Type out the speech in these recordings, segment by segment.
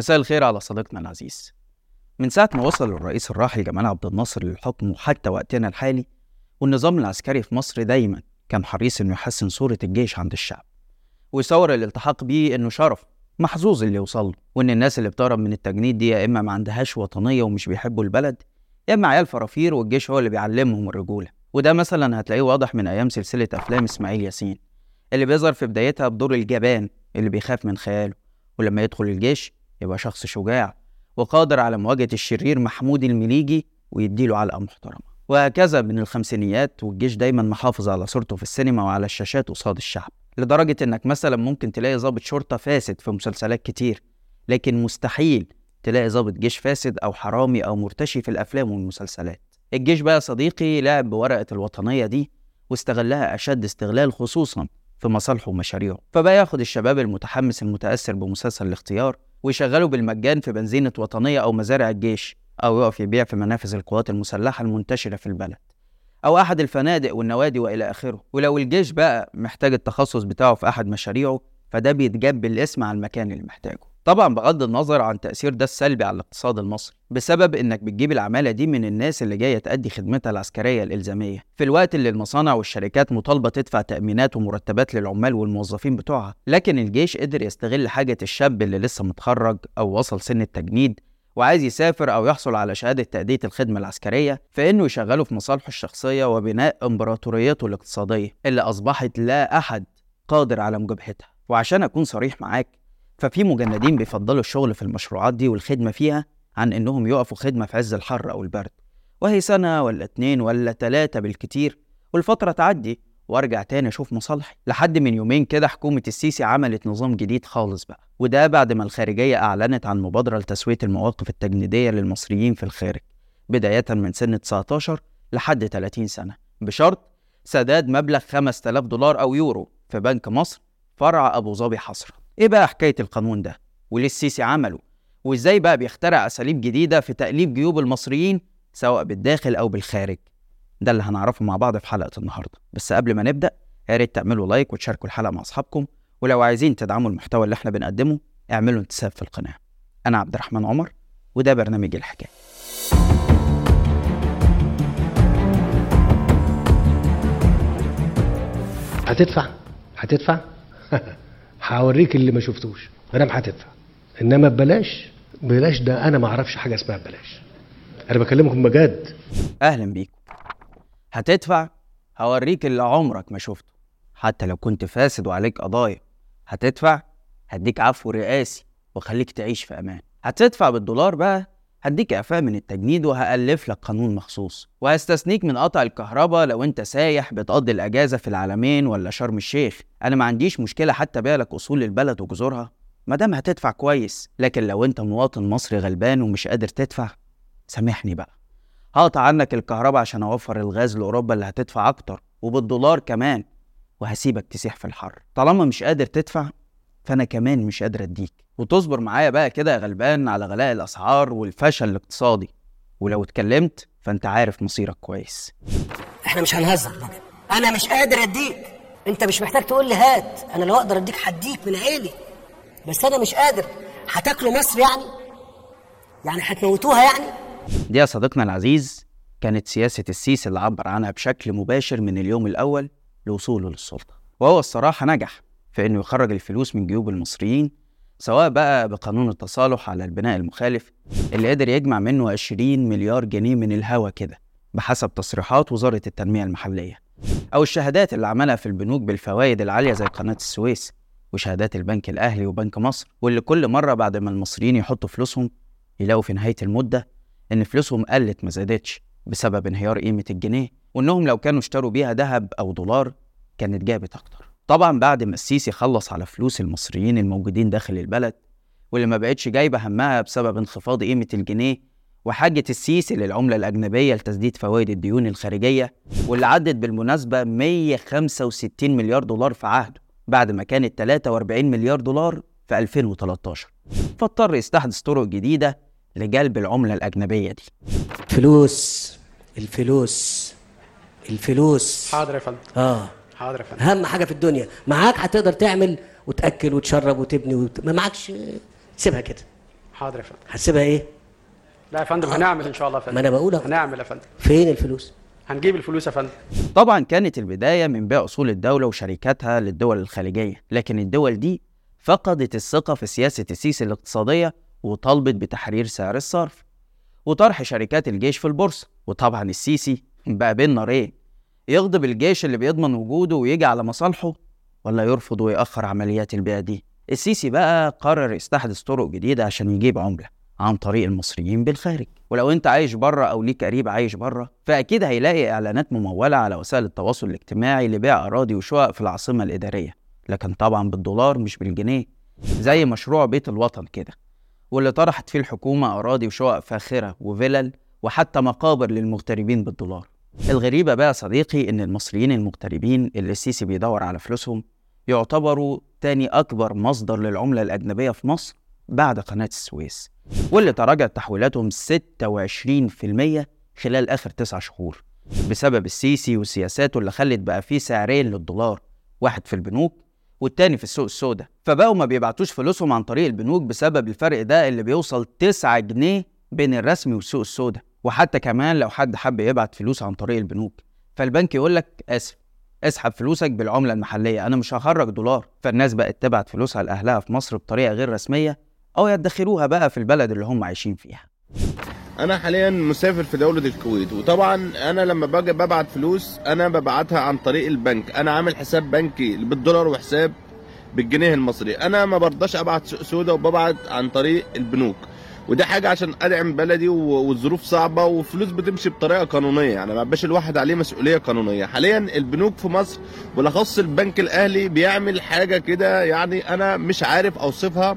مساء الخير على صديقنا العزيز. من ساعة ما وصل الرئيس الراحل جمال عبد الناصر للحكم وحتى وقتنا الحالي والنظام العسكري في مصر دايما كان حريص إنه يحسن صورة الجيش عند الشعب ويصور الالتحاق بيه إنه شرف محظوظ اللي يوصل له وإن الناس اللي بتهرب من التجنيد دي يا إما ما عندهاش وطنية ومش بيحبوا البلد يا إما عيال فرافير والجيش هو اللي بيعلمهم الرجولة. وده مثلا هتلاقيه واضح من أيام سلسلة أفلام إسماعيل ياسين اللي بيظهر في بدايتها بدور الجبان اللي بيخاف من خياله ولما يدخل الجيش يبقى شخص شجاع وقادر على مواجهة الشرير محمود المليجي ويديله علقة محترمة. وهكذا من الخمسينيات والجيش دايما محافظ على صورته في السينما وعلى الشاشات قصاد الشعب. لدرجة إنك مثلا ممكن تلاقي ضابط شرطة فاسد في مسلسلات كتير لكن مستحيل تلاقي ضابط جيش فاسد أو حرامي أو مرتشي في الأفلام والمسلسلات. الجيش بقى صديقي لعب بورقة الوطنية دي واستغلها أشد استغلال خصوصا في مصالحه ومشاريعه. فبقى ياخد الشباب المتحمس المتأثر بمسلسل الاختيار ويشغله بالمجان في بنزينة وطنية أو مزارع الجيش أو يقف يبيع في منافذ القوات المسلحة المنتشرة في البلد أو أحد الفنادق والنوادي وإلى آخره. ولو الجيش بقى محتاج التخصص بتاعه في أحد مشاريعه فده بيتجاب بالاسم على المكان اللي محتاجه. طبعا بغض النظر عن تأثير ده السلبي على الاقتصاد المصري بسبب إنك بتجيب العمالة دي من الناس اللي جاية تأدي خدمتها العسكرية الإلزامية. في الوقت اللي المصانع والشركات مطالبة تدفع تأمينات ومرتبات للعمال والموظفين بتوعها لكن الجيش قدر يستغل حاجة الشاب اللي لسه متخرج أو وصل سن التجنيد وعايز يسافر أو يحصل على شهادة تأدية الخدمة العسكرية فإنه يشغله في مصالحه الشخصية وبناء إمبراطوريته الاقتصادية اللي أصبحت لا أحد قادر على مجابهتها. وعشان أكون صريح معاك ففي مجندين بيفضلوا الشغل في المشروعات دي والخدمة فيها عن إنهم يقفوا خدمة في عز الحر أو البرد. وهي سنة ولا اتنين ولا تلاتة بالكتير والفترة تعدي وأرجع تاني أشوف مصالحي. لحد من يومين كده حكومة السيسي عملت نظام جديد خالص بقى وده بعد ما الخارجية أعلنت عن مبادرة لتسوية المواقف التجنيدية للمصريين في الخارج بداية من سن 19 لحد 30 سنة. بشرط سداد مبلغ 5000 دولار أو يورو في بنك مصر فرع أبو ظبي حصرا إيه بقى حكاية القانون ده؟ وليه السيسي عمله؟ وإزاي بقى بيخترع أساليب جديدة في تأليف جيوب المصريين سواء بالداخل أو بالخارج؟ ده اللي هنعرفه مع بعض في حلقة النهارده. بس قبل ما نبدأ يا ريت تعملوا لايك وتشاركوا الحلقة مع أصحابكم. ولو عايزين تدعموا المحتوى اللي إحنا بنقدمه اعملوا انتساب في القناة. أنا عبد الرحمن عمر وده برنامج الحكاية. هتدفع؟ هتدفع؟ هوريك اللي ما شفتوش. ما هتدفع إنما ببلاش ببلاش ده أنا ما أعرفش حاجة اسمها ببلاش. أنا بكلمكم بجد. أهلا بيكم. هتدفع هوريك اللي عمرك ما شفته. حتى لو كنت فاسد وعليك قضايا. هتدفع هديك عفو رئاسي وخليك تعيش في أمان. هتدفع بالدولار بقى؟ هديك إعفاء من التجنيد وهألف لك قانون مخصوص. وهستثنيك من قطع الكهرباء لو أنت سايح بتقضي الأجازة في العلمين ولا شرم الشيخ. أنا ما عنديش مشكلة حتى بيع لك أصول البلد وجذورها. ما دام هتدفع كويس لكن لو أنت مواطن مصري غلبان ومش قادر تدفع سامحني بقى. هقطع عنك الكهرباء عشان أوفر الغاز لأوروبا اللي هتدفع أكتر وبالدولار كمان وهسيبك تسيح في الحر. طالما مش قادر تدفع فأنا كمان مش قادر أديك. وتصبر معايا بقى كده يا غلبان على غلاء الأسعار والفشل الاقتصادي. ولو اتكلمت فأنت عارف مصيرك كويس. إحنا مش هنهزر. بقى أنا مش قادر أديك. أنت مش محتاج تقول لي هات. أنا لو أقدر أديك هديك من عيني. بس أنا مش قادر. هتاكلوا مصر يعني؟ يعني هتموتوها يعني؟ دي يا صديقنا العزيز كانت سياسة السيسي اللي عبر عنها بشكل مباشر من اليوم الأول لوصوله للسلطة. وهو الصراحة نجح في إنه يخرج الفلوس من جيوب المصريين سواء بقى بقانون التصالح على البناء المخالف اللي قدر يجمع منه 20 مليار جنيه من الهوا كده بحسب تصريحات وزارة التنمية المحلية. أو الشهادات اللي عملها في البنوك بالفوائد العالية زي قناة السويس وشهادات البنك الأهلي وبنك مصر واللي كل مرة بعد ما المصريين يحطوا فلوسهم يلاقوا في نهاية المدة إن فلوسهم قلت ما زادتش بسبب انهيار قيمة الجنيه وإنهم لو كانوا اشتروا بيها ذهب أو دولار كانت جابت أكتر. طبعا بعد ما السيسي خلص على فلوس المصريين الموجودين داخل البلد واللي ما بقتش جايبة همها بسبب انخفاض قيمة الجنيه وحاجة السيسي للعملة الأجنبية لتسديد فوائد الديون الخارجية واللي عدت بالمناسبة 165 مليار دولار في عهده بعد ما كانت 43 مليار دولار في 2013 فاضطر يستحدث طرق جديدة لجلب العملة الأجنبية دي. فلوس الفلوس الفلوس. حاضر يا فندم. آه. حاضر يا فندم. أهم حاجة في الدنيا. معاك هتقدر تعمل وتأكل وتشرب وتبني وت... ما معكش سيبها كده. حاضر يا فندم. هتسيبها إيه؟ لا يا فندم هنعمل إن شاء الله يا فندم. ما أنا بقول. هنعمل يا فندم. فين الفلوس؟ هنجيب الفلوس يا فندم. طبعا كانت البداية من بيع أصول الدولة وشركاتها للدول الخليجية لكن الدول دي فقدت الثقة في سياسة السيسي الاقتصادية وطالبت بتحرير سعر الصرف. وطرح شركات الجيش في البورصة. وطبعا السيسي بقى بين نارين يغضب الجيش اللي بيضمن وجوده ويجي على مصالحه ولا يرفض ويأخر عمليات البيع دي؟ السيسي بقى قرر يستحدث طرق جديدة عشان يجيب عملة عن طريق المصريين بالخارج. ولو انت عايش بره أو ليك قريب عايش بره فأكيد هيلاقي إعلانات ممولة على وسائل التواصل الاجتماعي لبيع أراضي وشقق في العاصمة الإدارية. لكن طبعا بالدولار مش بالجنيه زي مشروع بيت الوطن كده. واللي طرحت فيه الحكومة أراضي وشقق فاخرة وفلل وحتى مقابر للمغتربين بالدولار. الغريبة بقى يا صديقي إن المصريين المغتربين اللي السيسي بيدور على فلوسهم يعتبروا تاني أكبر مصدر للعملة الأجنبية في مصر بعد قناة السويس واللي تراجعت تحويلاتهم 26% خلال آخر تسع شهور بسبب السيسي وسياساته اللي خلت بقى فيه سعرين للدولار واحد في البنوك والتاني في السوق السوداء. فبقوا ما بيبعتوش فلوسهم عن طريق البنوك بسبب الفرق ده اللي بيوصل 9 جنيه بين الرسمي والسوق السوداء. وحتى كمان لو حد حب يبعت فلوس عن طريق البنوك. فالبنك يقول لك اسف اسحب فلوسك بالعملة المحلية. أنا مش هخرج دولار. فالناس بقت تبعت فلوسها لأهلها في مصر بطريقة غير رسمية أو يدخروها بقى في البلد اللي هم عايشين فيها. أنا حاليا مسافر في دولة الكويت وطبعا أنا لما باجي ببعت فلوس أنا ببعتها عن طريق البنك. أنا عامل حساب بنكي بالدولار وحساب بالجنيه المصري. أنا ما برضاش أبعت سودا وببعت عن طريق البنوك. ودي حاجة عشان أدعم بلدي والظروف صعبة وفلوس بتمشي بطريقة قانونية. يعني ما بقاش الواحد عليه مسؤولية قانونية. حاليا البنوك في مصر بالاخص البنك الأهلي بيعمل حاجة كده يعني أنا مش عارف أوصفها.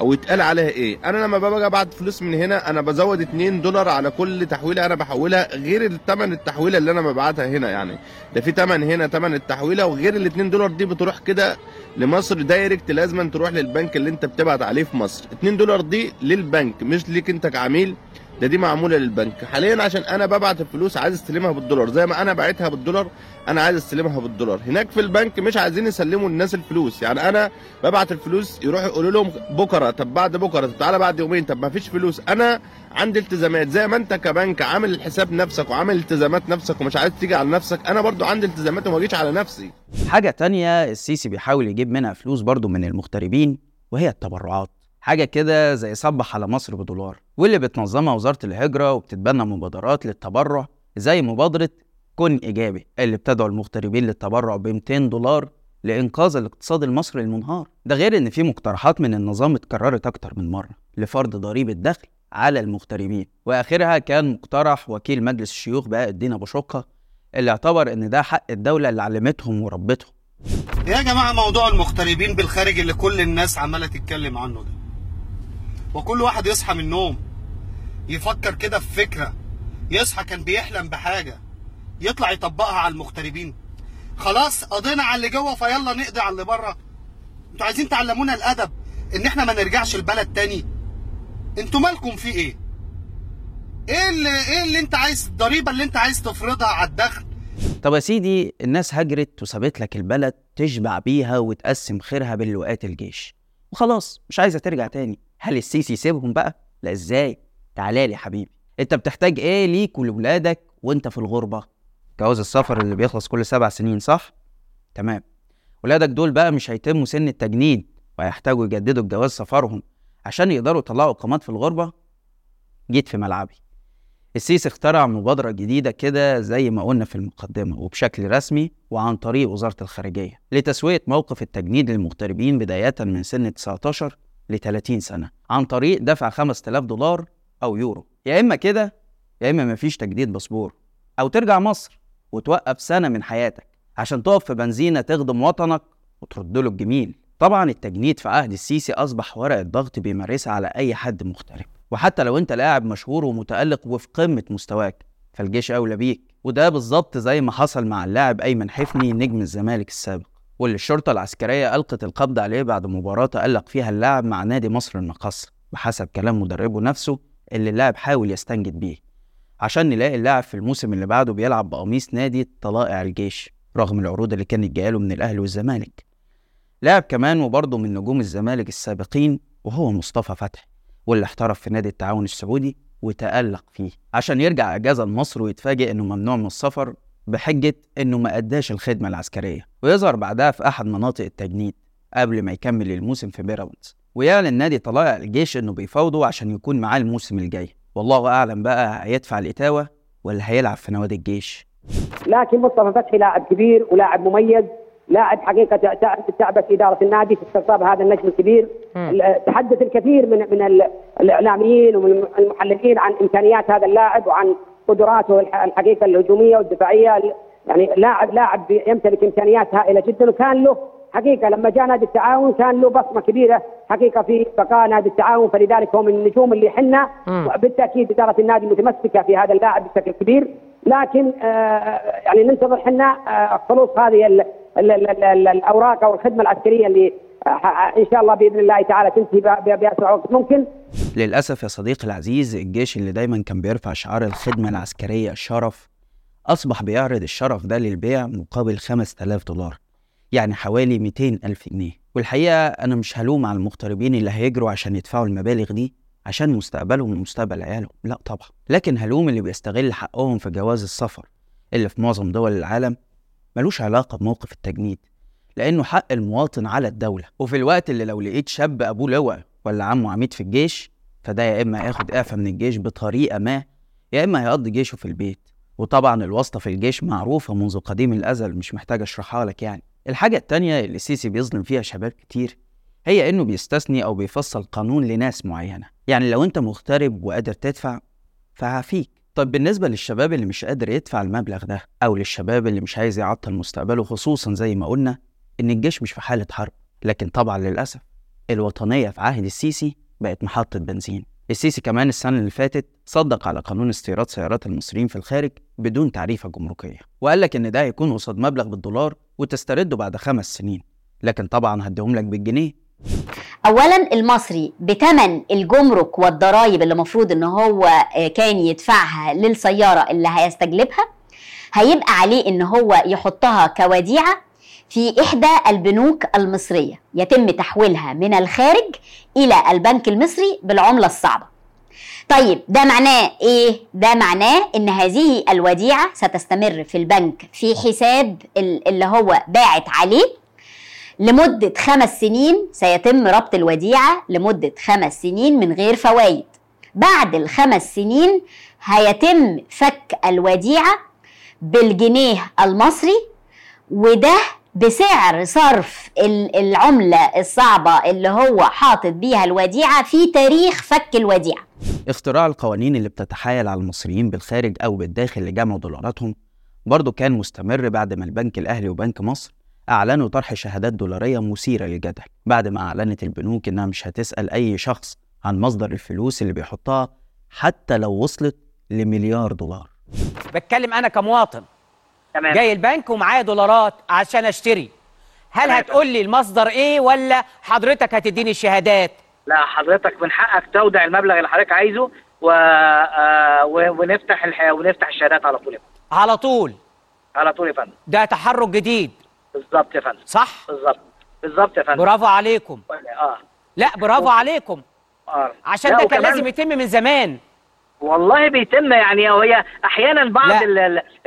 أو يتقال عليها إيه؟ أنا لما باجي ابعت فلوس من هنا أنا بزود 2 دولار على كل تحويلة أنا بحولها غير الثمن التحويلة اللي أنا ببعتها هنا يعني. ده في ثمن هنا ثمن التحويلة وغير ال 2 دولار دي بتروح كده لمصر دايركت لازم تروح للبنك اللي أنت بتبعت عليه في مصر. 2 دولار دي للبنك مش ليك أنت كعميل. ده دي معمولة للبنك. حاليا عشان أنا ببعت الفلوس عايز أستلمها بالدولار. زي ما أنا بعتها بالدولار أنا عايز أستلمها بالدولار. هناك في البنك مش عايزين يسلموا الناس الفلوس. يعني أنا ببعت الفلوس يروحوا يقولوا لهم بكرة طب بعد بكرة طب تعالى بعد يومين طب ما فيش فلوس. أنا عندي التزامات. زي ما أنت كبنك عامل الحساب نفسك وعامل التزامات نفسك ومش عايز تيجي على نفسك أنا برضو عندي التزامات وما أجيش على نفسي. حاجة تانية السيسي بيحاول يجيب منها فلوس برضو من المغتربين وهي التبرعات. حاجة كده زي صبح على مصر بدولار واللي بتنظمها وزارة الهجرة وبتتبنى مبادرات للتبرع زي مبادرة كن إيجابي اللي بتدعو المغتربين للتبرع ب 200 دولار لإنقاذ الاقتصاد المصري المنهار. ده غير إن في مقترحات من النظام اتكررت أكتر من مرة لفرض ضريبة دخل على المغتربين. وآخرها كان مقترح وكيل مجلس الشيوخ بقى الدين أبو شقة اللي اعتبر إن ده حق الدولة اللي علمتهم وربتهم. يا جماعة موضوع المغتربين بالخارج اللي كل الناس عمالة تتكلم عنه ده. وكل واحد يصحى من النوم يفكر كده في فكرة يصحى كان بيحلم بحاجة يطلع يطبقها على المغتربين. خلاص قضينا على اللي جوه فيلا نقضي على اللي بره. أنتوا عايزين تعلمونا الأدب إن إحنا ما نرجعش البلد تاني. أنتوا مالكم في إيه؟ إيه اللي إيه اللي أنت عايز الضريبة اللي أنت عايز تفرضها على الدخل؟ طب يا سيدي الناس هجرت وسابت لك البلد تشبع بيها وتقسم خيرها بين لواءات الجيش. وخلاص مش عايزة ترجع تاني. هل السيسي يسيبهم بقى؟ لا إزاي؟ تعالى لي يا حبيبي. أنت بتحتاج إيه ليك ولولادك وأنت في الغربة؟ جواز السفر اللي بيخلص كل سبع سنين صح؟ تمام. ولادك دول بقى مش هيتموا سن التجنيد وهيحتاجوا يجددوا الجواز سفرهم عشان يقدروا يطلعوا إقامات في الغربة؟ جيت في ملعبي. السيسي اخترع مبادرة جديدة كده زي ما قلنا في المقدمة وبشكل رسمي وعن طريق وزارة الخارجية لتسوية موقف التجنيد للمغتربين بداية من سن 19 ل 30 سنة عن طريق دفع 5000 دولار أو يورو. يا إما كده يا إما مفيش تجديد باسبور. أو ترجع مصر وتوقف سنة من حياتك عشان تقف في بنزينة تخدم وطنك وترد له الجميل. طبعا التجنيد في عهد السيسي أصبح ورقة ضغط بيمارسها على أي حد مغترب وحتى لو أنت لاعب مشهور ومتألق وفي قمة مستواك فالجيش أولى بيك. وده بالظبط زي ما حصل مع اللاعب أيمن حفني نجم الزمالك السابق. واللي الشرطة العسكرية ألقت القبض عليه بعد مباراة تألق فيها اللاعب مع نادي مصر المقص بحسب كلام مدربه نفسه اللي اللاعب حاول يستنجد بيه عشان نلاقي اللاعب في الموسم اللي بعده بيلعب بقميص نادي طلائع الجيش رغم العروض اللي كانت جايله من الأهلي والزمالك. لاعب كمان وبرضه من نجوم الزمالك السابقين وهو مصطفى فتحي واللي احترف في نادي التعاون السعودي وتألق فيه عشان يرجع اجازه لمصر ويتفاجئ إنه ممنوع من السفر بحجة إنه ما أداش الخدمة العسكرية ويظهر بعدها في أحد مناطق التجنيد قبل ما يكمل الموسم في بيراميدز ويعلن نادي طلائع الجيش إنه بيفاوضه عشان يكون معاه الموسم الجاي. والله أعلم بقى هيدفع الإتاوة ولا هيلعب في نوادي الجيش. لكن مصطفى فتحي لاعب كبير ولاعب مميز لاعب حقيقة تع- تعبت إدارة النادي في استقطاب هذا النجم الكبير. ال- تحدث الكثير من من ال- الإعلاميين ومن المحللين عن إمكانيات هذا اللاعب وعن قدراته الح- الحقيقة الهجومية والدفاعية ال- يعني لاعب لاعب يمتلك إمكانيات هائلة جدا وكان له حقيقة لما جاء نادي التعاون كان له بصمة كبيرة حقيقة في بقاء نادي التعاون فلذلك هو من النجوم اللي حنا وبالتأكيد إدارة النادي متمسكة في هذا اللاعب بشكل كبير. لكن آه يعني ننتظر حنا آه خلوص هذه ال ال ال ال ال الأوراق أو الخدمة العسكرية اللي آه إن شاء الله بإذن الله تعالى تنتهي بأسرع وقت ممكن. للأسف يا صديقي العزيز الجيش اللي دايما كان بيرفع شعار الخدمة العسكرية الشرف أصبح بيعرض الشرف ده للبيع مقابل 5000 دولار يعني حوالي 200 ألف جنيه. والحقيقة أنا مش هلوم على المغتربين اللي هيجروا عشان يدفعوا المبالغ دي عشان مستقبلهم ومستقبل عيالهم لا طبعا. لكن هلوم اللي بيستغل حقهم في جواز السفر اللي في معظم دول العالم ملوش علاقة بموقف التجنيد لأنه حق المواطن على الدولة. وفي الوقت اللي لو لقيت شاب أبوه لواء ولا عمه عميد في الجيش فده يا إما هياخد إعفاء من الجيش بطريقة ما يا إما هيقضي جيشه في البيت. وطبعا الواسطة في الجيش معروفة منذ قديم الأزل مش محتاج أشرحها لك يعني. الحاجة التانية اللي السيسي بيظلم فيها شباب كتير هي إنه بيستثني أو بيفصل قانون لناس معينة. يعني لو أنت مغترب وقادر تدفع فهعفيك طب بالنسبة للشباب اللي مش قادر يدفع المبلغ ده أو للشباب اللي مش عايز يعطل مستقبله خصوصا زي ما قلنا إن الجيش مش في حالة حرب. لكن طبعا للأسف الوطنية في عهد السيسي بقت محطة بنزين. السيسي كمان السنة اللي فاتت صدق على قانون استيراد سيارات المصريين في الخارج بدون تعريفة جمركية وقال لك إن ده هيكون قصاد مبلغ بالدولار وتسترده بعد خمس سنين. لكن طبعا هديهم لك بالجنيه. اولا المصري بتمن الجمرك والضرائب اللي المفروض إن هو آه، كان يدفعها للسيارة اللي هيستجلبها هيبقى عليه إن هو يحطها كوديعة في إحدى البنوك المصرية يتم تحويلها من الخارج إلى البنك المصري بالعملة الصعبة. طيب ده معناه إيه؟ ده معناه إن هذه الوديعة ستستمر في البنك في حساب ال- اللي هو باعت عليه لمدة خمس سنين سيتم ربط الوديعة لمدة خمس سنين من غير فوائد بعد الخمس سنين هيتم فك الوديعة بالجنيه المصري وده بسعر صرف ال- العملة الصعبة اللي هو حاطط بيها الوديعة في تاريخ فك الوديعة. اختراع القوانين اللي بتتحايل على المصريين بالخارج أو بالداخل لجمع دولاراتهم برضه كان مستمر بعد ما البنك الأهلي وبنك مصر أعلنوا طرح شهادات دولارية مثيرة للجدل بعد ما أعلنت البنوك إنها مش هتسأل أي شخص عن مصدر الفلوس اللي بيحطها حتى لو وصلت لمليار دولار. بتكلم أنا كمواطن. تمام. جاي البنك ومعايا دولارات عشان اشتري. هل. هتقول لي المصدر إيه ولا حضرتك هتديني الشهادات؟ لا حضرتك من حقك تودع المبلغ اللي حضرتك عايزه و... آه، و... ونفتح الح... ونفتح الشهادات على طول. على طول. على طول يا فندم. ده تحرك جديد. بالظبط يا فندم. صح؟ بالظبط. بالظبط يا فندم. برافو عليكم. آه. لا برافو عليكم. آه. عشان ده كان لازم يتم من زمان. والله بيتم يعني وهي أحيانا بعض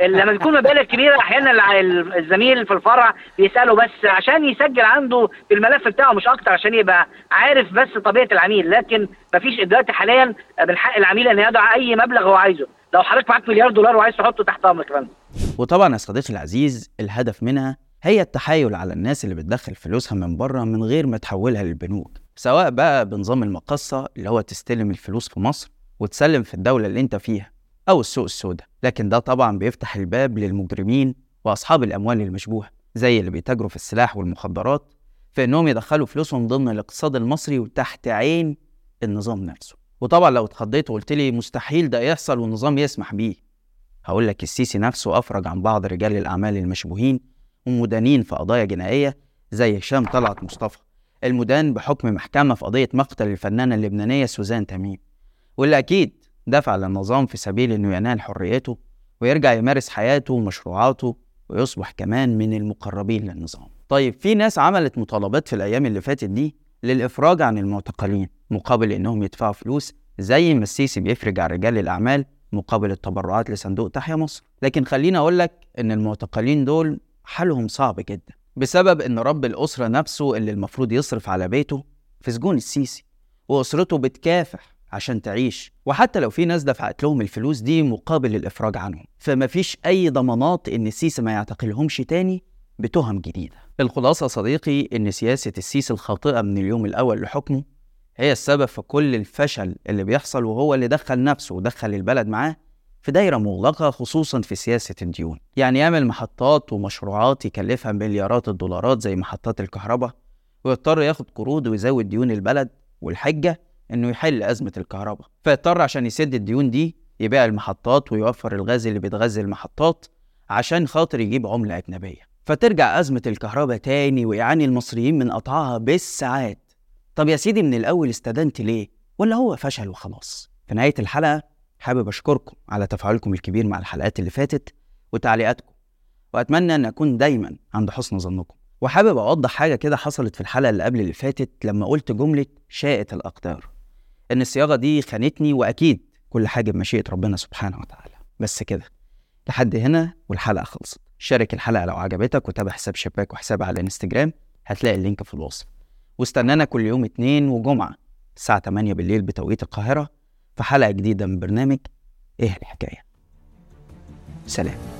لما بيكون مبالغ كبيرة أحيانا الزميل في الفرع بيسأله بس عشان يسجل عنده في الملف بتاعه مش أكتر عشان يبقى عارف بس طبيعة العميل. لكن مفيش دلوقتي حاليا من حق العميل إن يدعو أي مبلغ هو عايزه. لو حضرتك معاك مليار دولار وعايز تحطه تحت امرك فندم. وطبعا يا صديقي العزيز الهدف منها هي التحايل على الناس اللي بتدخل فلوسها من بره من غير ما تحولها للبنوك سواء بقى بنظام المقصة اللي هو تستلم الفلوس في مصر وتسلم في الدولة اللي انت فيها أو السوق السوداء. لكن ده طبعا بيفتح الباب للمجرمين وأصحاب الأموال المشبوهة زي اللي بيتاجروا في السلاح والمخدرات في إنهم يدخلوا فلوسهم ضمن الاقتصاد المصري وتحت عين النظام نفسه. وطبعا لو اتخضيت وقلت لي مستحيل ده يحصل والنظام يسمح بيه. هقول لك السيسي نفسه أفرج عن بعض رجال الأعمال المشبوهين ومدانين في قضايا جنائية زي هشام طلعت مصطفى المدان بحكم محكمة في قضية مقتل الفنانة اللبنانية سوزان تميم. واللي أكيد دفع للنظام في سبيل إنه ينال حريته ويرجع يمارس حياته ومشروعاته ويصبح كمان من المقربين للنظام. طيب في ناس عملت مطالبات في الأيام اللي فاتت دي للإفراج عن المعتقلين مقابل إنهم يدفعوا فلوس زي ما السيسي بيفرج عن رجال الأعمال مقابل التبرعات لصندوق تحيا مصر. لكن خليني أقول لك إن المعتقلين دول حالهم صعب جدا بسبب إن رب الأسرة نفسه اللي المفروض يصرف على بيته في سجون السيسي وأسرته بتكافح عشان تعيش. وحتى لو في ناس دفعت لهم الفلوس دي مقابل الإفراج عنهم. فمفيش أي ضمانات إن السيسي ما يعتقلهمش تاني بتهم جديدة. الخلاصة صديقي إن سياسة السيسي الخاطئة من اليوم الأول لحكمه هي السبب في كل الفشل اللي بيحصل وهو اللي دخل نفسه ودخل البلد معاه في دايرة مغلقة خصوصا في سياسة الديون. يعني يعمل محطات ومشروعات يكلفها مليارات الدولارات زي محطات الكهرباء ويضطر ياخد قروض ويزود ديون البلد والحجة إنه يحل أزمة الكهرباء. فيضطر عشان يسد الديون دي يبيع المحطات ويوفر الغاز اللي بيتغذي المحطات عشان خاطر يجيب عملة أجنبية. فترجع أزمة الكهرباء تاني ويعاني المصريين من قطعها بالساعات. طب يا سيدي من الأول استدنت ليه؟ ولا هو فشل وخلاص؟ في نهاية الحلقة حابب أشكركم على تفاعلكم الكبير مع الحلقات اللي فاتت وتعليقاتكم وأتمنى أن أكون دايما عند حسن ظنكم. وحابب أوضح حاجة كده حصلت في الحلقة اللي قبل اللي فاتت لما قلت جملة شاءت الأقدار. إن الصياغة دي خانتني وأكيد كل حاجة بمشيئة ربنا سبحانه وتعالى. بس كده لحد هنا والحلقة خلصت. شارك الحلقة لو عجبتك وتابع حساب شباك وحسابي على الإنستجرام هتلاقي اللينك في الوصف. واستنانا كل يوم اتنين وجمعة الساعة 8 بالليل بتوقيت القاهرة في حلقة جديدة من برنامج إيه الحكاية. سلام.